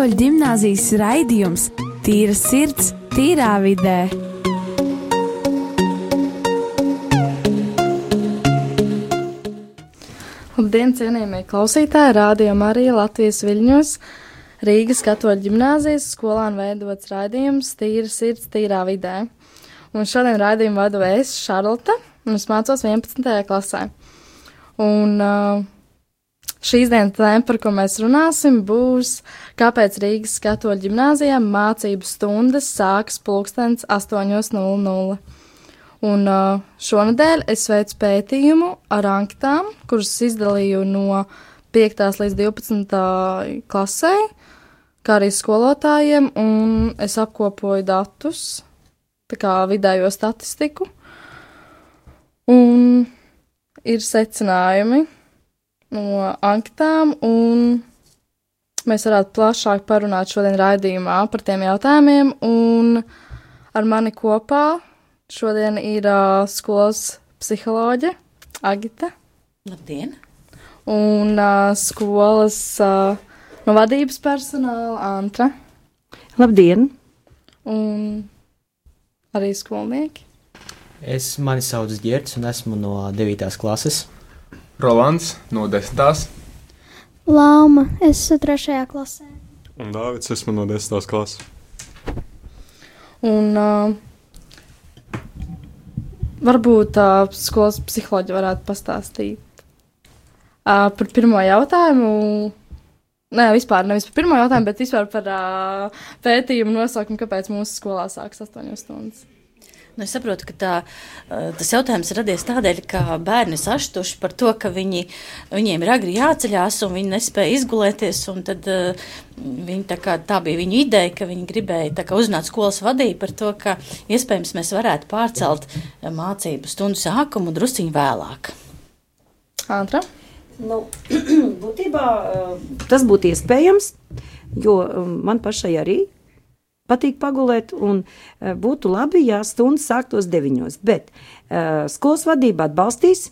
Katoļu ģimnāzijas raidījums Tīra sirds, tīrā vidē. Labdien, cienījamie klausītāji! Rādījumā arī Latvijas viļņos Rīgas katoļu ģimnāzijas skolān veidots raidījums Tīra sirds, tīrā vidē. Un šodien raidījumu vadu es, Šarlota, un es mācos 11. klasē. Un uh, šīs dienas tēma, par ko mēs runāsim, būs, kāpēc Rīgas katoļu ģimnāzijā mācību stundas sākas pulkstens 8.00. Un šonadēļ es veicu pētījumu ar anketām, kuras izdalīju no 5. līdz 12. klasē, kā arī skolotājiem, un es apkopoju datus, tā kā vidējo statistiku. Un ir secinājumi no anketām, un mēs varētu plašāk parunāt šodien raidījumā par tiem jautājumiem. Un ar mani kopā šodien ir uh, skolas psiholoģe Agita. Labdien! Un uh, skolas uh, no vadības personāla Antra. Labdien! Un arī skolnieki. Es mani sauc Girts un esmu no 9. klases. Rolands no 10. Lauma, es esmu trešajā klasē. Un Dārvids, esmu no 10. klases. Un uh, varbūt uh, skolas psiholoģi varētu pastāstīt uh, par pirmo jautājumu. Nē, vispār nevis par pirmo jautājumu, bet vispār par uh, pētījumu nosaukumu, kāpēc mūsu skolā sākas 8 stundas. Nu, es saprotu, ka tā, tas jautājums radies tādēļ, ka bērni ir sašutuši par to, ka viņi, viņiem ir agri jāceļās un viņi nespēja izgulēties. Tad, viņi, tā, kā, tā bija viņu ideja, ka viņi gribēja kā, uzzināt skolas vadību par to, ka iespējams mēs varētu pārcelt mācību stundu sākumu drusciņu vēlāk. Antra? Nu, būtībā tas būtu iespējams, jo man pašai arī patīk pagulēt, un uh, būtu labi, ja stundas sāktos deviņos. Bet uh, skolas vadība atbalstīs.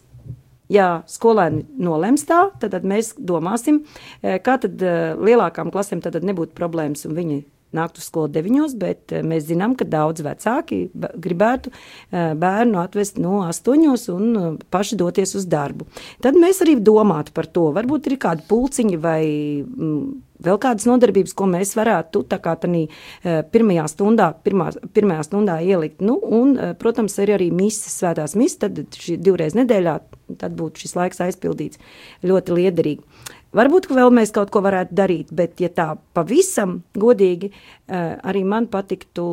Ja skolēni nolems tā, tad, tad mēs domāsim, uh, kā tad lielākām klasēm tad nebūtu problēmas, un viņi nākt uz skolu deviņos, bet mēs zinām, ka daudz vecāki gribētu bērnu atvest no astoņos un paši doties uz darbu. Tad mēs arī domātu par to, varbūt ir kādi pulciņi vai mm, vēl kādas nodarbības, ko mēs varētu tā kā tādā eh, pirmajā stundā, pirmā, pirmajā stundā ielikt. Nu, un, eh, protams, ir arī misijas, svētās misijas, tad šī divreiz nedēļā, tad būtu šis laiks aizpildīts ļoti liederīgi. Varbūt, vēl mēs kaut ko varētu darīt, bet, ja tā pavisam godīgi, eh, arī man patiktu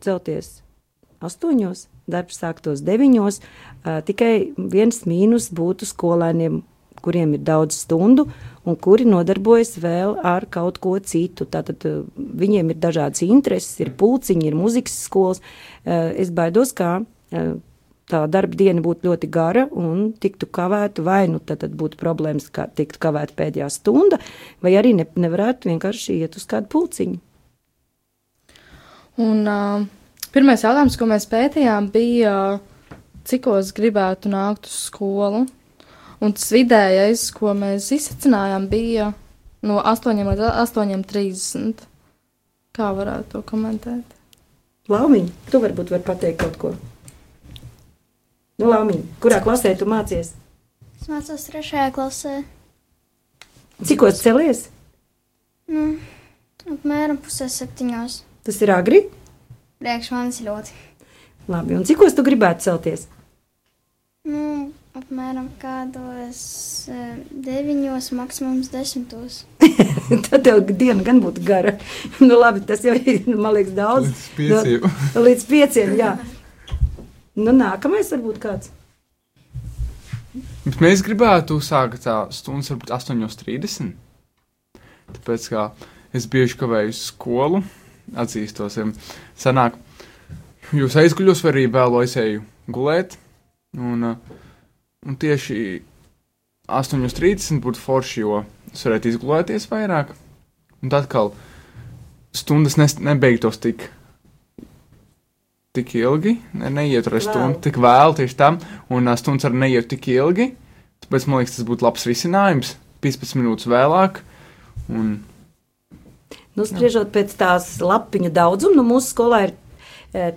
celties astoņos, darbs sāktos deviņos, tikai viens mīnus būtu skolēniem, kuriem ir daudz stundu, un kuri nodarbojas vēl ar kaut ko citu. Tātad eh, viņiem ir dažādas intereses, ir pulciņi, ir muzikas skolas. Eh, es baidos, eh, tā darba diena būtu ļoti gara un tiktu kavēta, vai nu tad, tad būtu problēmas, ka tiktu kavēta pēdējā stunda, vai arī ne, nevarētu vienkārši iet uz kādu pulciņu. Un uh, pirmais jautājums, ko mēs pētījām, bija, cikos gribētu nākt uz skolu. Un tas vidējais, ko mēs izsacinājām, bija no 8 līdz 8.30. Kā varētu to komentēt? Laumiņ, tu varbūt vari pateikt kaut ko. Nu, Laumiņ, kurā klasē tu mācies? Es mācos trešajā klasē. Cikos celies? Nu, apmēram pusē septiņos. Tas ir agri? Priekš manis ļoti. Labi, un cikos tu gribētu celties? Nu, Apmēram kādos uh, deviņos, maksimums desmitos. Tad tev diena gan būtu gara. nu, labi, tas jau ir, man liekas, daudz. Līdz pieciem. No, līdz pieciem, jā. Nu, nākamais varbūt kāds. Bet mēs gribētu sākt tā stundas varbūt 8.30. Tāpēc, kā es bieži kavēju skolu, atzīstos, sanāk, jūs aizguļos vai arī vēlo aizēju gulēt. Un, Un tieši 8.30 būtu forši, jo es varētu izgulēties vairāk. Un atkal stundas ne, nebeigtos tik, tik ilgi, ne, neieturēs stundu tik vēl tieši tam, un stundas arī neiet tik ilgi. Tāpēc man liekas, tas būtu labs risinājums. 15 minūtes vēlāk. Un... Nu, spriežot pēc tās lapiņu daudzuma, nu, mūsu skolā ir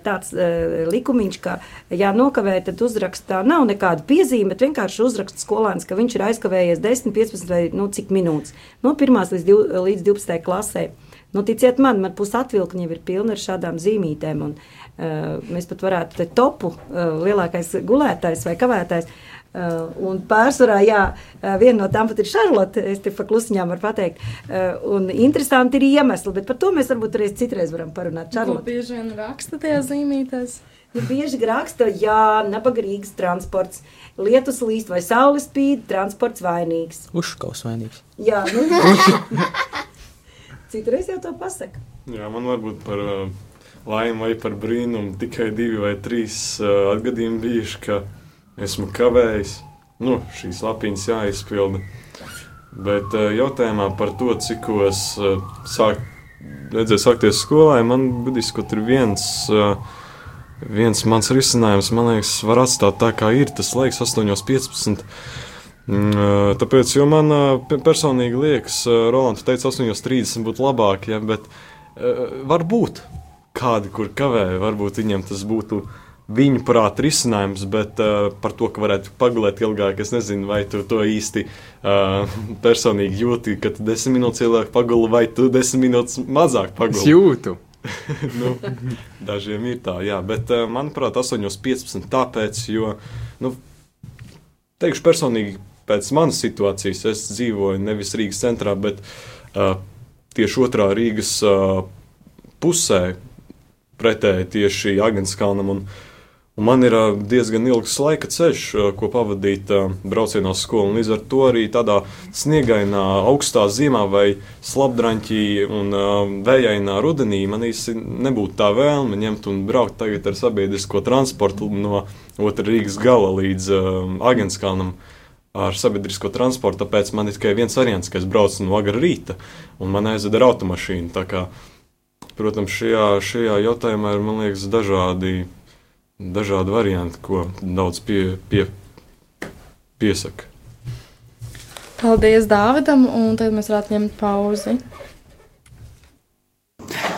tāds uh, likumiņš, ka, ja nokavē, tad uzrakstā nav nekāda piezīme, bet vienkārši uzraksta skolēns, ka viņš ir aizkavējies 10, 15 vai nu, cik minūtes no 1 līdz, 2, līdz 12 klasē. Nu, ticiet man, man puse atvilkņi ir pilna ar šādām zīmītēm. Un, uh, mēs pat varētu te topu uh, lielākais gulētājs vai kavētājs. Uh, un pārsvarā, jā, viena no tām pat ir Šarlote. Es te pa klusiņām varu pateikt. Uh, un interesanti ir iemesli, bet par to mēs varbūt reiz citreiz varam parunāt. Ko Šarlote. bieži vien raksta tajā zīmītēs? Ja bieži raksta, jā, nabaga Rīgas transports, lietus līst vai saules spīd, transports vainīgs. Uzškaus vainīgs. Jā, nu, citreiz jau to pasaka. Jā, man varbūt par uh, laimi vai par brīnumu tikai divi vai trīs uh, atgadījumi bijuši, ka esmu kavējis. Nu, šīs lapiņas jāizpilda. Bet uh, jautājumā par to, cikos uh, sāk, vajadzēja sākties skolai, man budiski ir viens. Uh, Viens mans risinājums, man liekas, var atstāt tā, kā ir. Tas laiks 8,15. Mm, Tāpēc, jo man personīgi liekas, Rolands teica, 8,30 būtu labāk, ja, bet varbūt kādi, kur kavē, varbūt viņiem tas būtu viņu prāta risinājums, bet uh, par to, ka varētu pagulēt ilgāk, es nezinu, vai tu to īsti uh, personīgi jūti, ka tu desmit minūtes ilgāk paguli, vai tu desmit minūtes mazāk Es paguli. jūtu. nu, dažiem ir tā, jā, bet uh, manuprāt, 8,15 tāpēc, jo, nu, teikšu personīgi, pēc manas situācijas, es dzīvoju nevis Rīgas centrā, bet uh, tieši otrā Rīgas uh, pusē, pretēji tieši Agenskalnam. Un, un man ir diezgan ilgs laika ceļš, ko pavadīt braucienā uz skolu. Līdz ar to arī tādā sniegainā, augstā ziemā vai slapdraņķī un vējainā rudenī man īsti nebūtu tā vēlme ņemt un braukt tagad ar sabiedrisko transportu no otra Rīgas gala līdz Agenskalnam ar sabiedrisko transportu, tāpēc man ir tikai viens variants, ka es braucu no agrā rīta un man aizved ar automašīnu. Protams, šajā, šajā jautājumā ir, liekas, dažādi, dažādi varianti, ko daudz pie, pie, piesaka. Paldies Dāvidam, un tad mēs varētu ņemt pauzi.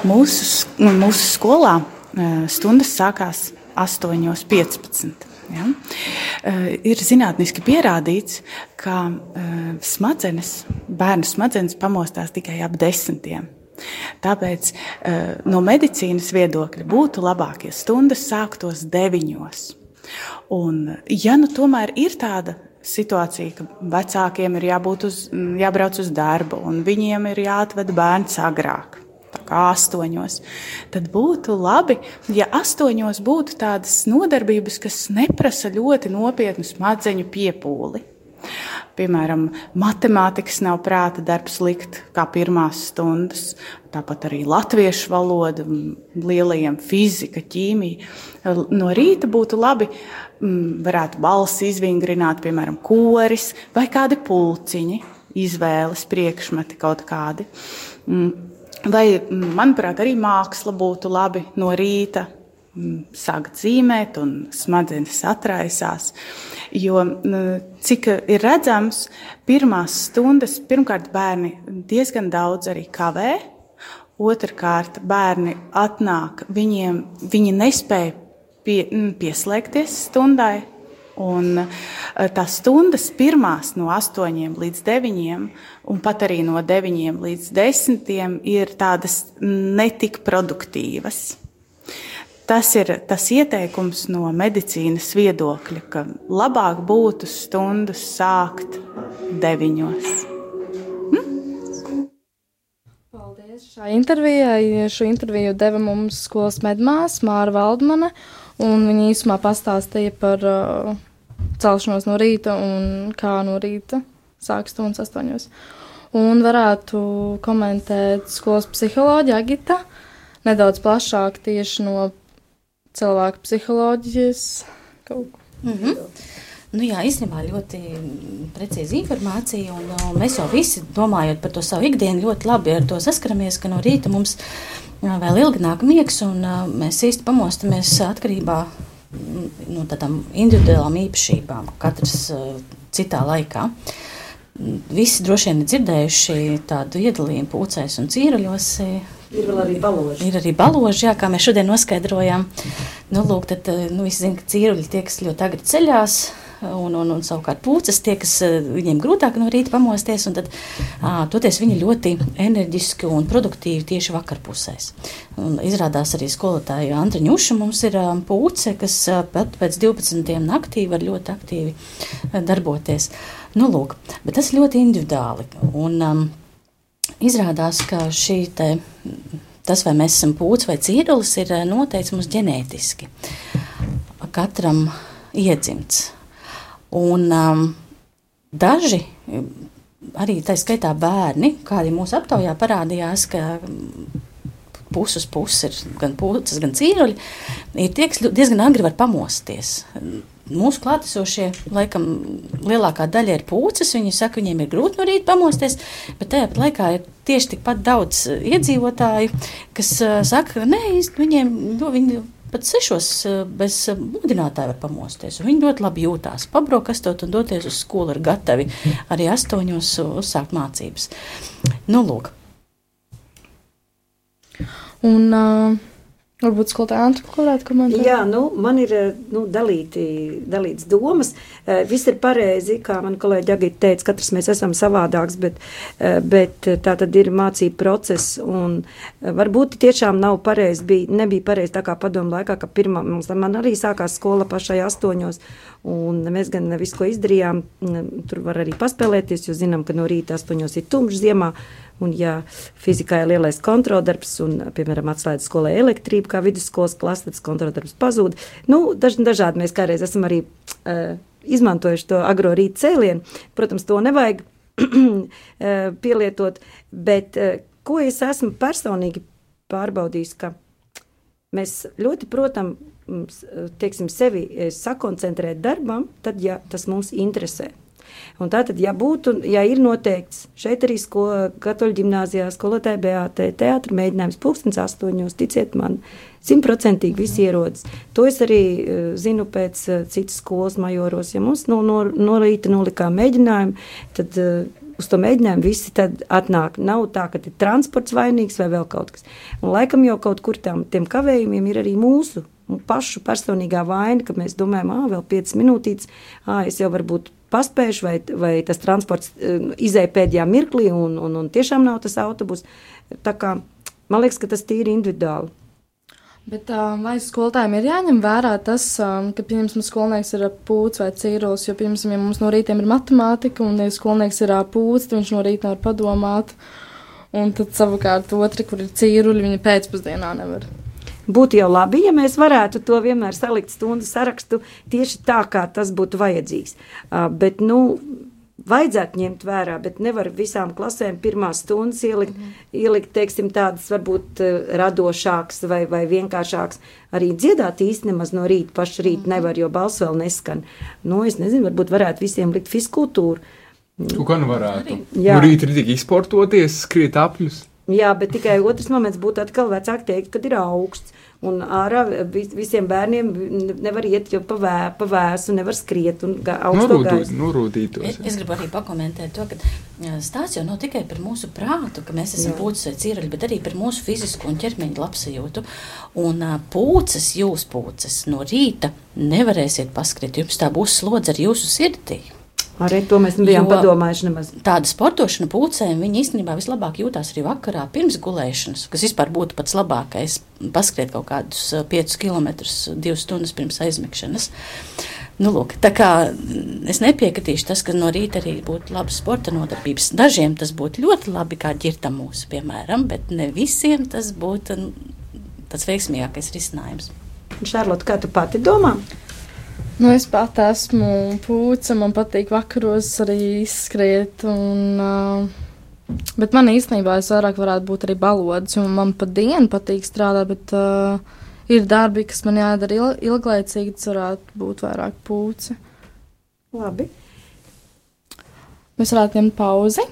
Mūsu, nu, mūsu skolā eh, stundas sākās 8.15. Ja? Eh, Ir zinātniski pierādīts, ka eh, smadzenes, bērnu smadzenes pamostās tikai ap desmitiem. Tāpēc eh, no medicīnas viedokļa būtu labāk, ja stundas sāktos deviņos. Un, ja nu tomēr ir tāda situācija, ka vecākiem ir jābūt uz, m, jābrauc uz darbu un viņiem ir jāatved bērns agrāk, kā astoņos, tad būtu labi, ja astoņos būtu tādas nodarbības, kas neprasa ļoti nopietnu smadzeņu piepūli. Piemēram, matemātikas nav prāta darbs likt kā pirmās stundas, tāpat arī latviešu valoda, lielajiem fizika, ķīmija. No rīta būtu labi, varētu balsi izvingrināt, piemēram, koris vai kādi pulciņi, izvēles priekšmeti kaut kādi. Mm, Vai, manuprāt, arī māksla būtu labi no rīta mm, sākt zīmēt, un smadzenes atraisās. Jo, mm, cik ir redzams, pirmās stundas, pirmkārt, bērni diezgan daudz arī kavē. Otrakārt, bērni atnāk, viņiem, viņi nespēja pie, mm, pieslēgties stundai. Un eh, tās stundas, pirmās no 8 līdz 9, un pat arī no 9 līdz 10, ir tādas netik produktīvas. Tas ir tas ieteikums no medicīnas viedokļa, ka labāk būtu stundas sākt 9. Paldies šai intervijai. Šo interviju deva mums skolas medmās Māra Valdmane, un viņa īsumā pastāstīja par uh, celšanos no rīta un kā no rīta sāk stundas astoņos. Un varētu komentēt skolas psiholoģija Agita nedaudz plašāk tieši no cilvēka psiholoģijas kaut ko. Mm -hmm. Nu, jā, īstenībā ļoti precīzi informācija, un uh, mēs jau visi domājot par to savu ikdienu, ļoti labi ar to saskaramies, ka no rīta mums uh, vēl ilgi nāk miegs, un uh, mēs īsti pamostamies atkarībā mm, no tādām individuālām īpašībām, katrs citā laikā. Visi droši vien ir dzirdējuši tādu iedalījumu pūcēs un cīruļos. Ir arī baloži. Ir arī baloži, jā, kā mēs šodien noskaidrojām. Nu, lūk, tad, nu, visi zina, ka cīruļi tie, kas ļoti agri ceļās, un, un, un savukārt pūces tie, kas viņiem grūtāk no rīta pamosties, un tad ā, toties viņi ļoti enerģiski un produktīvi tieši vakarpusēs. Un izrādās arī skolotāja Andriņa Uša mums ir pūce, kas pat pēc 12. naktī var ļoti aktīvi darboties. Nu, lūk, bet tas ļoti individuāli. Un, um, izrādās, ka šī te, tas, vai mēs esam pūcis vai cīrulis, ir noteikts mums ģenētiski. Katram iedzimts. Un um, daži, arī tā skaitā bērni, kādi mūsu aptaujā parādījās, ka puses puses ir gan puses, gan cīruļi, ir tie, kas diezgan agri var pamosties. Mūsu klātesošie, laikam, lielākā daļa ir puces. Viņi saka, viņiem ir grūti no rīta pamosties, bet tajā laikā ir tieši tikpat daudz iedzīvotāju, kas uh, saka, ka nē, viņiem, nu, viņi pat sešos bez mudinātāja var pamosties. Viņi ļoti labi jūtās. Pabraukastot un doties uz skolu ir gatavi arī astoņos uzsākt mācības. Nu, lūk. Un uh, varbūt skolotāja Antra varētu komentēt. Jā, nu, man ir nu, dalīti, dalīts domas. Viss ir pareizi, kā man kolēģi Agita teica, katrs mēs esam savādāks, bet, bet tā tad ir mācība process. Un varbūt tiešām nav pareizi, bija, nebija pareizi tā kā padomu laikā, ka pirmā, mums, man arī sākās skola pašai astoņos. Un mēs gan visu, ko izdarījām, tur var arī paspēlēties, jo zinām, ka no rīta astoņos ir tumšs ziemā. Un, ja fizikā ir lielais kontroldarbs, un, piemēram, atslēdz skolē elektrību, kā vidusskolas klase, tad kontroldarbs pazūd. Nu, daž, dažādi mēs kādreiz esam arī uh, izmantojuši to agro rīta cēlienu. Protams, to nevajag pielietot, bet uh, ko es esmu personīgi pārbaudījis, ka mēs ļoti, protams, teiksim, sevi sakoncentrēt darbam, tad, ja tas mums interesē. Un tātad, ja būtu, ja ir noteikts šeit arī sko, katoļu ģimnāzijā skolotāja BAT teātra mēģinājums pulkstens astoņos, ticiet man, simtprocentīgi visi ierodas. To es arī uh, zinu pēc uh, citas skolas majoros. Ja mums no, no, no rīta nolikām mēģinājumu, tad uh, uz to mēģinājumu visi atnāk. Nav tā, ka ir transports vainīgs vai vēl kaut kas. Un laikam jau kaut kur tam, tiem kavējumiem ir arī mūsu pašu personīgā vaina, ka mēs domājam, ah, vēl 5 minūtītes, ah, es jau varbūt paspējuši, vai, vai tas transports um, izēja pēdējā mirklī, un, un, un tiešām nav tas autobus. Tā kā, man liekas, ka tas tīri individuāli. Bet um, vai skolotājiem ir jāņem vērā tas, um, ka, piemēram, skolnieks ir pūcis vai cīrulis, jo, piemēram, ja mums no rīta ir matemātika, un ja skolnieks ir pūcis, tad viņš no rīta nevar padomāt, un tad savukārt otri, kur ir cīruļi, viņi pēcpusdienā nevar. Būtu jau labi, ja mēs varētu to vienmēr salikt stundu sarakstu tieši tā, kā tas būtu vajadzīgs. Uh, bet, nu, vajadzētu ņemt vērā, bet nevar visām klasēm pirmās stundas ielikt, mm. ielikt teiksim, tādas varbūt radošākas vai, vai vienkāršākas. Arī dziedāt īsti nemaz no rīta, pašu rīta mm. nevar, jo balss vēl neskan. Nu, es nezinu, varbūt varētu visiem likt fiskultūru. Kā nu varētu. Jā. Nu, rīt ir tik izportoties, skriet apļus. Jā, bet tikai otrs moments būtu atkal vecāki teikt, kad ir augsts. Un ārā visiem bērniem nevar iet, jo pa, vē, pa vēsu nevar skriet un augstu. Norūdītos. Es, es gribu arī pakomentēt to, ka stāsts jau nav tikai par mūsu prātu, ka mēs esam pūces vai cīraļi, bet arī par mūsu fizisko un ķermeņa labsajūtu. Un pūces, jūs pūces no rīta nevarēsiet paskriet, jums tā būs slodze ar jūsu sirdī. Arī to mēs nebijām padomājuši nemaz. Tāda sportošana pūcēm, viņi īstenībā vislabāk jūtās arī vakarā pirms gulēšanas, kas vispār būtu pats labākais. Paskriet kaut kādus 5 km, 2 stundas pirms aizmigšanas. Nu, lūk, tā kā es nepiekritīšu tas, ka no rīta arī būtu labas sporta nodarbības. Dažiem tas būtu ļoti labi, kā ģirta mūsu, piemēram, bet ne visiem tas būtu tas veiksmīgākais risinājums. Šarlot, kā tu pati domā? Nu, es pat esmu pūce, man patīk vakaros arī izskriet. Un, uh, bet man īstenībā es vairāk varētu būt arī balods, un man pa dienu patīk strādāt, bet uh, ir darbi, kas man jādara il ilglaicīgi, tas varētu būt vairāk pūce. Labi. Mēs varētu ņemt pauzi.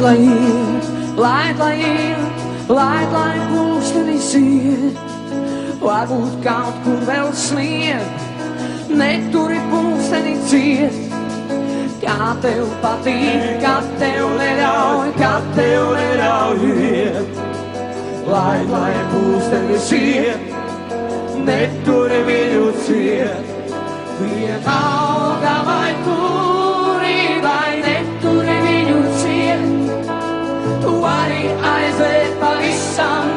Laid, laid, lai iet, laid, lai pulkstenis iet. Varbūt kaut kur vēl sniegt, neturi pulksteni ciet. Kā tev patīk, kā tev neļauj, kā tev neļauj iet. Lai, lai pulkstenis iet, neturi viņu ciet. Vienalga vai turi, tu vari aiziet pavisam,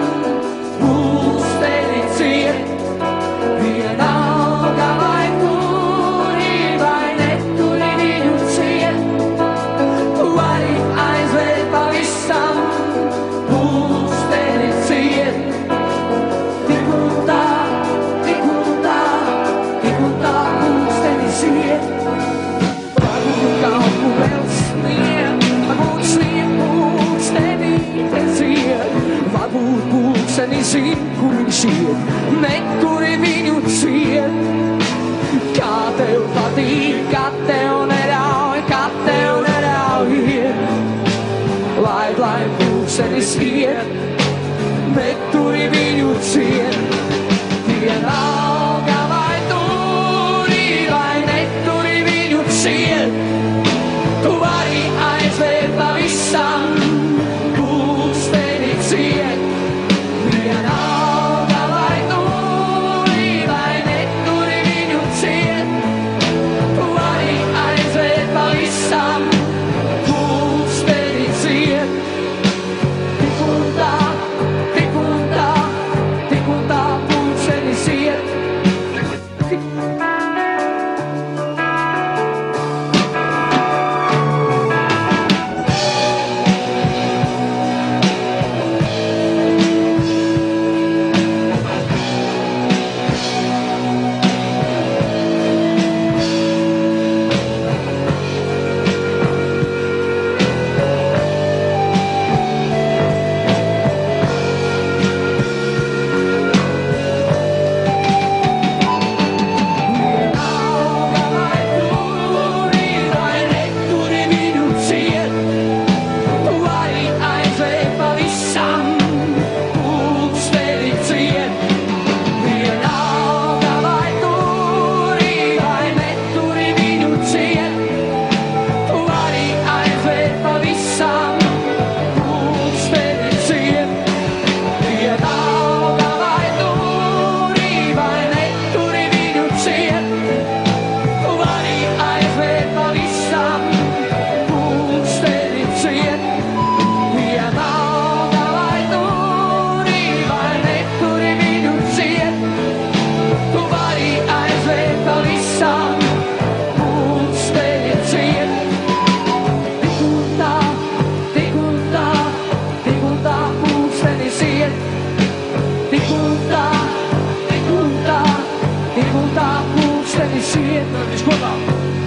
tik un tā pulkstenis iet. Viņš kopā.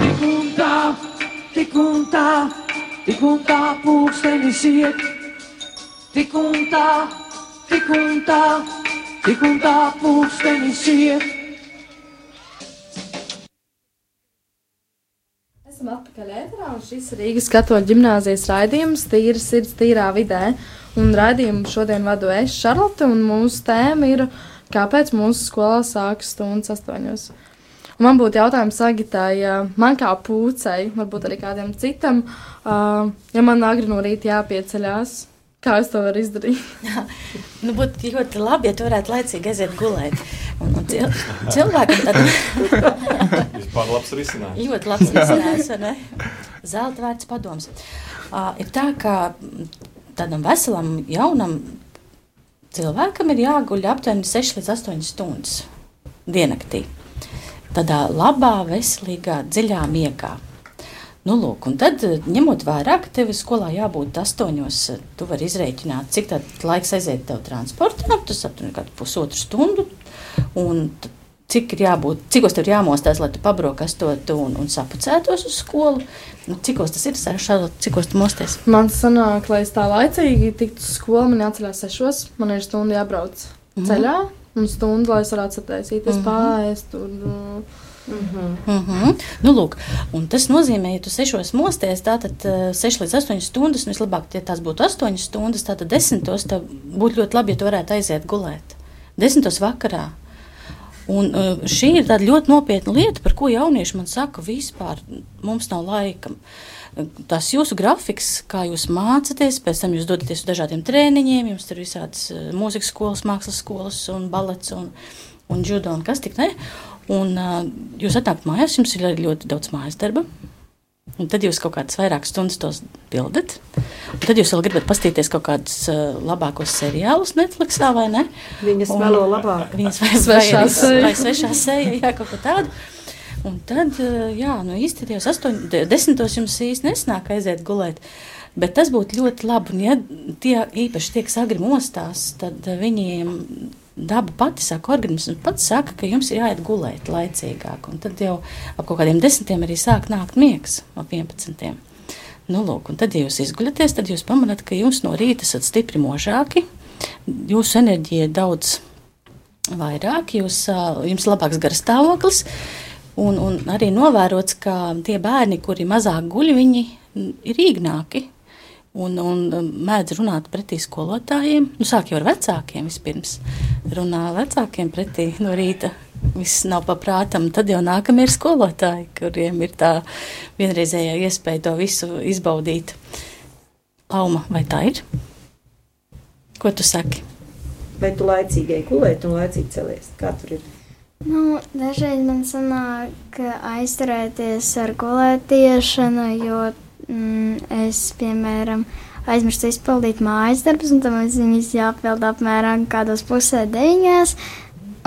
Tik un tā, tik un tā, tik un tā pulkstenis iet. Tik un tā, tik un tā, tik un tā pulkstenis iet. Esam atpakaļ ēterā, un šis ir Rīgas katoļu ģimnāzijas raidījums Tīra sirds, tīrā vidē. Un raidījumu šodien vadu es, Šarlote, un mūsu tēma ir, kāpēc mūsu skolā sākas stundas astoņos. Un man būtu jautājums Agitai, man kā pūcei, varbūt arī kādam citam, ja man agri no rīta jāpieceļās, kā es to varu izdarīt? Nu, būtu ļoti labi, ja tu varētu laicīgi aiziet gulēt. Un, un cil cilvēkam tad Vispār labs risinājums. ļoti labs risinājums, vai ne? Zelta vērts padoms. Uh, ir tā, ka tādam veselam, jaunam cilvēkam ir jāguļ aptuveni 6 līdz 8 stundas diennaktī. Tādā labā, veselīgā, dziļā miegā. Nu, lūk, un tad, eh, ņemot vērā, ka tev skolā jābūt astoņos, eh, tu vari izrēķināt, cik tāds laiks aiziet tev transportā. Tas aptuveni kādu pusotru stundu. Un cik ir jābūt, cikos tev ir jāmostās, lai tu pabrokastotu un, un sapucētos uz skolu. Nu, cikos tas ir, Šarlot, cikos tu mosties? Man sanāk, lai es tā laicīgi tiktu uz skolu, man jāceļās sešos, man ir stunda jābrauc Mhm. ceļā, un stunda, lai es varētu sataisīties Mhm. pāri, tur uh, Mhm. Mm -hmm. nu, lūk, un tas nozīmē, ja tu sešos mosties, tātad uh, 6 līdz 8 stundas, un vislabāk, ja tās būtu 8 stundas, tātad 10. tad būtu ļoti labi, ja tu varētu aiziet gulēt. 10. vakarā. Un uh, šī ir tāda ļoti nopietna lieta, par ko jaunieši man saka, vispār mums nav laika. Tas jūsu grafiks, kā jūs mācāties, pēc tam jūs dodaties uz dažādiem treniņiem, jums ir visādas uh, mūzikas skolas, mākslas skolas un balets un, un judo un kas tik ne. Un uh, jūs atnākat mājās, jums ir ļoti daudz mājas darba. Un tad jūs kaut kādas vairākas stundas tos pildat. Un tad jūs vēl gribat paskatīties kaut kādus uh, labākos seriālus Netflixā vai ne? Viņas Un- melo labāk. Viņas vai Svešā vai, seja. vai svešā seja, jā, kaut ko tādu. Un tad, uh, jā, nu īsti tajos astoņ, de- desmitos jums īsti nesnāk aiziet gulēt. Bet tas būtu ļoti labi, un ja tie īpaši tiek agri mostās, tad uh, viņiem daba pati saka, organisms pats saka, ka jums ir jāiet gulēt laicīgāk. Un tad jau ap kaut kādiem desmitiem arī sāk nākt miegs, ap 11. Nu, lūk, tad, ja jūs izguļaties, tad jūs pamanāt, ka jūs no rīta esat stipri možāki, jūsu enerģija ir daudz vairāk, jūs, jums ir labāks garstāvoklis. Un, un arī novērots, ka tie bērni, kuri mazāk guļ, viņi ir īgnāki un, un um, mēdz runāt pretī skolotājiem. Nu, sāk jau ar vecākiem vispirms. Runā vecākiem pretī no rīta. Viss nav paprātam. Tad jau nākamie ir skolotāji, kuriem ir tā vienreizējā iespēja to visu izbaudīt. Lauma, vai tā ir? Ko tu saki? Vai tu laicīgi gulēt un laicīgi celies? Kā tur ir? Nu, dažreiz man sanāk aizturēties ar gulētiešanu, jo es, piemēram, aizmirstu izpildīt mājas darbus, un tam viņas jāpild apmēram kādos pusē deviņās.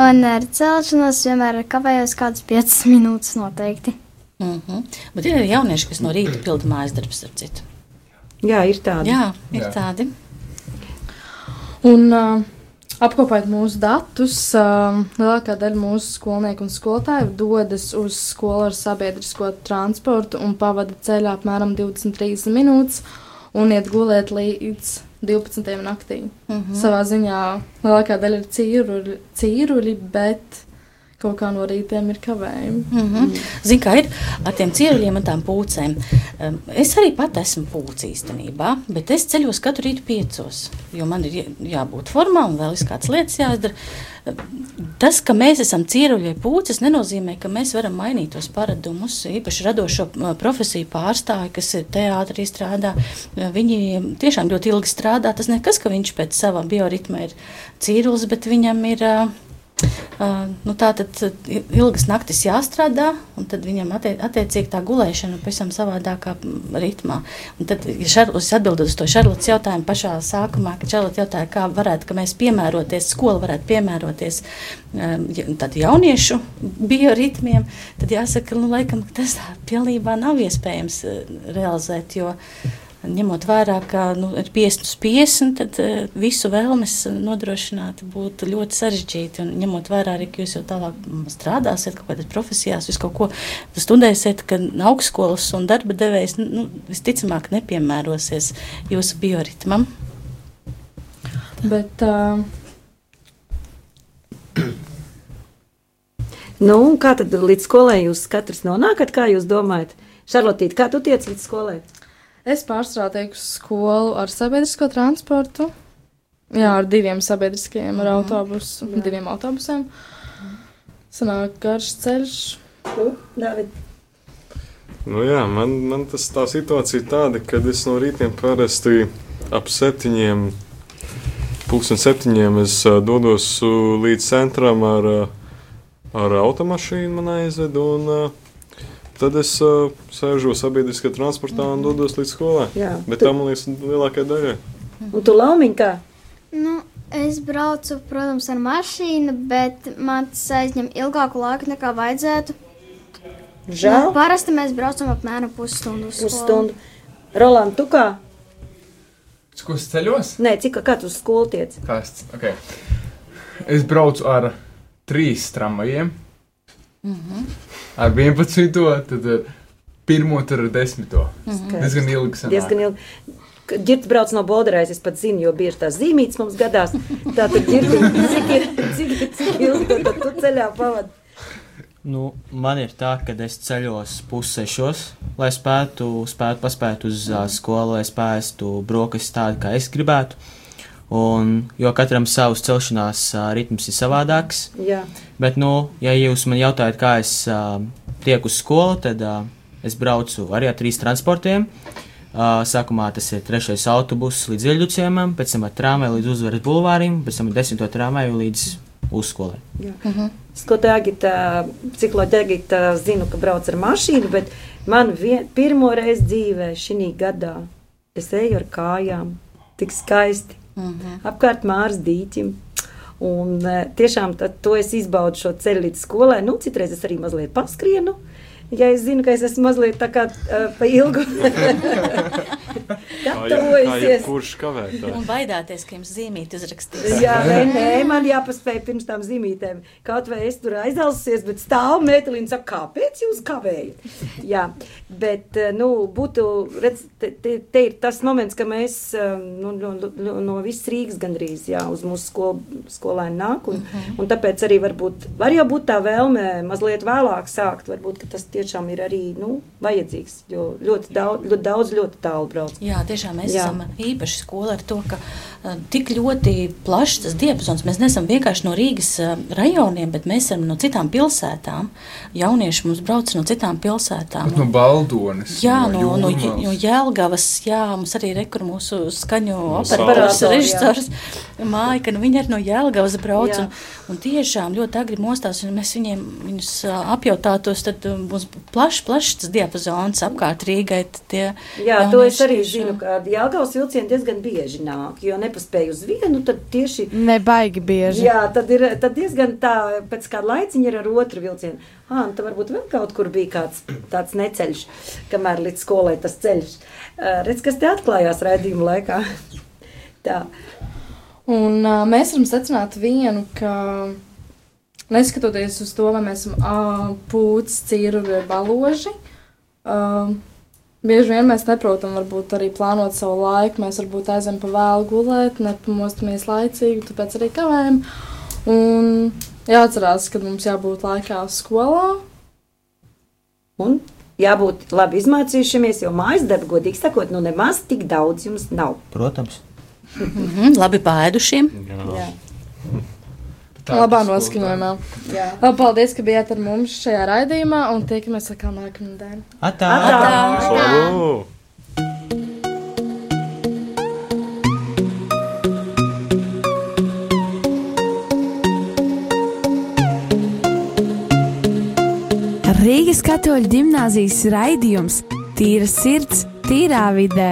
Un ar celšanos vienmēr kavējos kādas 5 minūtes noteikti. Mm -hmm. Bet ir arī jaunieši, kas no rīta pilda mājas darbus, ar citu. Jā, ir tāda. Jā, ir Jā. tādi. Un uh, apkopot mūsu datus, uh, lielākā daļa mūsu skolnieku un skolotāju dodas uz skolu ar sabiedrisko transportu un pavada ceļā apmēram 23 minūtes un iet gulēt līdz 12. naktī. Mhm. Savā ziņā lielākā daļa ir cīruļi, cīruļi bet kaut kā no rītiem ir kavējumi. Mm -hmm. Zini, kā ir ar tiem cieruļiem un tām pūcēm. Um, Es arī pat esmu pūcis īstenībā, bet es ceļos katru rītu piecos, jo man ir jā- jābūt formā un vēl kādas lietas jāizdara. Tas, ka mēs esam cieruļi vai pūcis, nenozīmē, ka mēs varam mainīt tos paradumus. Īpaši radošo profesiju pārstāvi, kas ir teātrī strādā, viņi tiešām ļoti ilgi strādā. Tas nekas, ka viņš pēc sava bioritma ir cīrulis, bet viņam ir. Uh, nu tā tad ilgas naktis jāstrādā, un tad viņam attie, attiecīgi tā gulēšana ir pavisam savādākā ritmā. Un tad, ja Šarlotas atbildot uz to Šarlotas jautājumu pašā sākumā, kad Šarlota jautāja, kā varētu, ka mēs piemēroties, skola varētu piemēroties tad jauniešu bioritmiem, tad jāsaka, nu, laikam, ka tas pilnībā nav iespējams realizēt, jo ņemot vērā, ka nu, ir 50 uz 50, tad uh, visu vēlmes nodrošināt būtu ļoti sarežģīti. Un ņemot vērā arī, ka jūs jau tālāk strādāsiet kaut kādās profesijās, jūs kaut ko studēsiet, ka augstskolas un darba devējs nu, visticamāk nepiemērosies jūsu bioritmam. Bet uh, Nu, kā tad līdz skolai jūs katrs nonākat? Kā jūs domājat? Šarlotīt, kā tu tiec līdz skolai? Es pārstrādāju teiktu uz skolu ar sabiedrisko transportu. Jā, ar diviem sabiedriskajiem, ar autobusu, diviem autobusiem. Sanāk garš ceļš. David. Nu jā, man, man tas tā situācija ir tāda, ka es no rītiem parasti ap septiņiem, pusdien septiņiem es uh, dodos uh, līdz centram ar, uh, ar automašīnu, man aizved, un uh, tad es uh, sēžu sabiedriskajā transportā un dodos līdz skolai. Jā, Bet tu- tā man liekas lielākajai daļai. Un tu laumiņ kā? Nu, es braucu, protams, ar mašīnu, bet man tas aizņem ilgāku laiku nekā vajadzētu. Žēl. Nu, parasti mēs braucam apmēram pusstundu. Pusstundu. Roland, tu kā? Ko es ceļos? Nē, cik kā tu uz skolu tiec? Kā es, okay. es braucu ar trīs tramvajiem. Ar 11. tad ar pirmo, tad ar 10. Diezgan ilgi. sanāk. Diezgan ilgi. Girts brauc no Bolderēs, es pat zinu, jo bieži tās zīmītes mums gadās. Tā tad girti, cik ir, cik ir, cik ilgi tu, tad tu ceļā pavadi? Nu, man ir tā, ka es ceļos pussešos, lai spētu, spētu paspēt uz uh, skolu, lai spētu brokastis tādu, kā es gribētu. Un, jo katram savs celšanās uh, ritms ir savādāks. Jā. Bet, nu, ja jūs man jautājat, kā es uh, tieku uz skolu, tad uh, es braucu arī ar trīs transportiem. Uh, sākumā tas ir trešais autobuss līdz Ilģuciemam, pēc tam ar trāmēju līdz uzvaras bulvārim, pēc tam ar desmito trāmēju līdz uzskolai. Skotā Agita, psiholoģija Agita zinu, ka brauc ar mašīnu, bet man vien, pirmo reizi dzīvē šī gadā es eju ar kājām. Tik skaisti. Apkārt māras dīķim. Un eh, tiešām tad, to es izbaudu šo ceļu līdz skolai. Nu, citreiz es arī mazliet paskrienu. Ja es zinu, ka es esmu mazliet tā kā uh, pa ilgu gatavojusies. Kurš kavētājs? Un baidāties, ka jums zīmīti uzrakstīs. Jā, nē, nē, man jāpaspēj pirms tam zīmītēm. Kaut vai es tur aizelsies, bet stāv metālīna un saka, kāpēc jūs kavējat? Jā, bet, eh, nu, būtu, redz, te, te, te ir tas moments, ka mēs eh, nu, no, no, no visas Rīgas gandrīz, jā, uz mūsu skol, skolēni nāk, un, un tāpēc arī varbūt, var jau būt tā vēlme mazliet vēlāk sākt, varbūt, ka tas tiešām ir arī, nu, vajadzīgs, jo ļoti daudz, ļoti, daudz, ļoti tālu brauc. Jā, tiešām mēs Jā. Esam īpaši skola ar to, ka tik ļoti plašs tas diapazons. Mēs neesam vienkārši no Rīgas uh, rajoniem, bet mēs esam no citām pilsētām. Jaunieši mums brauc no citām pilsētām. No Baldonas. Jā, no, no, Jūrmālas. no Jēlgavas, jā, mums arī rekur mūsu skaņu Operators, jā. režisors māja, ka nu, viņi arī no Jēlgavas brauc Jā. un, un tiešām ļoti agri mostās, un mēs viņiem, viņus ā, apjautātos, tad um, būs plašs, plašs tas diapazons apkārt Rīgai. Tie Jā, to es arī zinu, ka Jālgavas vilcieni diezgan bieži nāk, jo nepaspēju uz vienu, tad tieši Nebaigi bieži. Jā, tad ir tad diezgan tā, pēc kāda laiciņa ir ar otru vilcienu. Ah, un tad varbūt vēl kaut kur bija kāds tāds neceļš, kamēr līdz skolai tas ceļš. Uh, redz, kas te atklājās raidījuma laikā. tā. Un uh, mēs varam secināt vienu, ka neskatoties uz to, vai mēs esam uh, pūcis, cīru vai baloži, uh, bieži vien mēs neprotam varbūt arī plānot savu laiku. Mēs varbūt aizem pa vēlu gulēt, nepamostamies laicīgi, tāpēc arī kavējam. Un jāatcerās, ka mums jābūt laikā skolā. Un jābūt labi izmācījušamies, jo mājas darba, godīgi sakot, nu nemaz tik daudz jums nav. Protams. Mhm, labi pāēdušiem. Jā. Tā Labā noskaņojumā. Jā. Vēl Paldies, ka bijāt ar mums šajā raidījumā, un tiekamies atkal nākamā dienā. Atā! Savu! Rīgas katoļu ģimnāzijas raidījums Tīra sirds, tīrā vidē.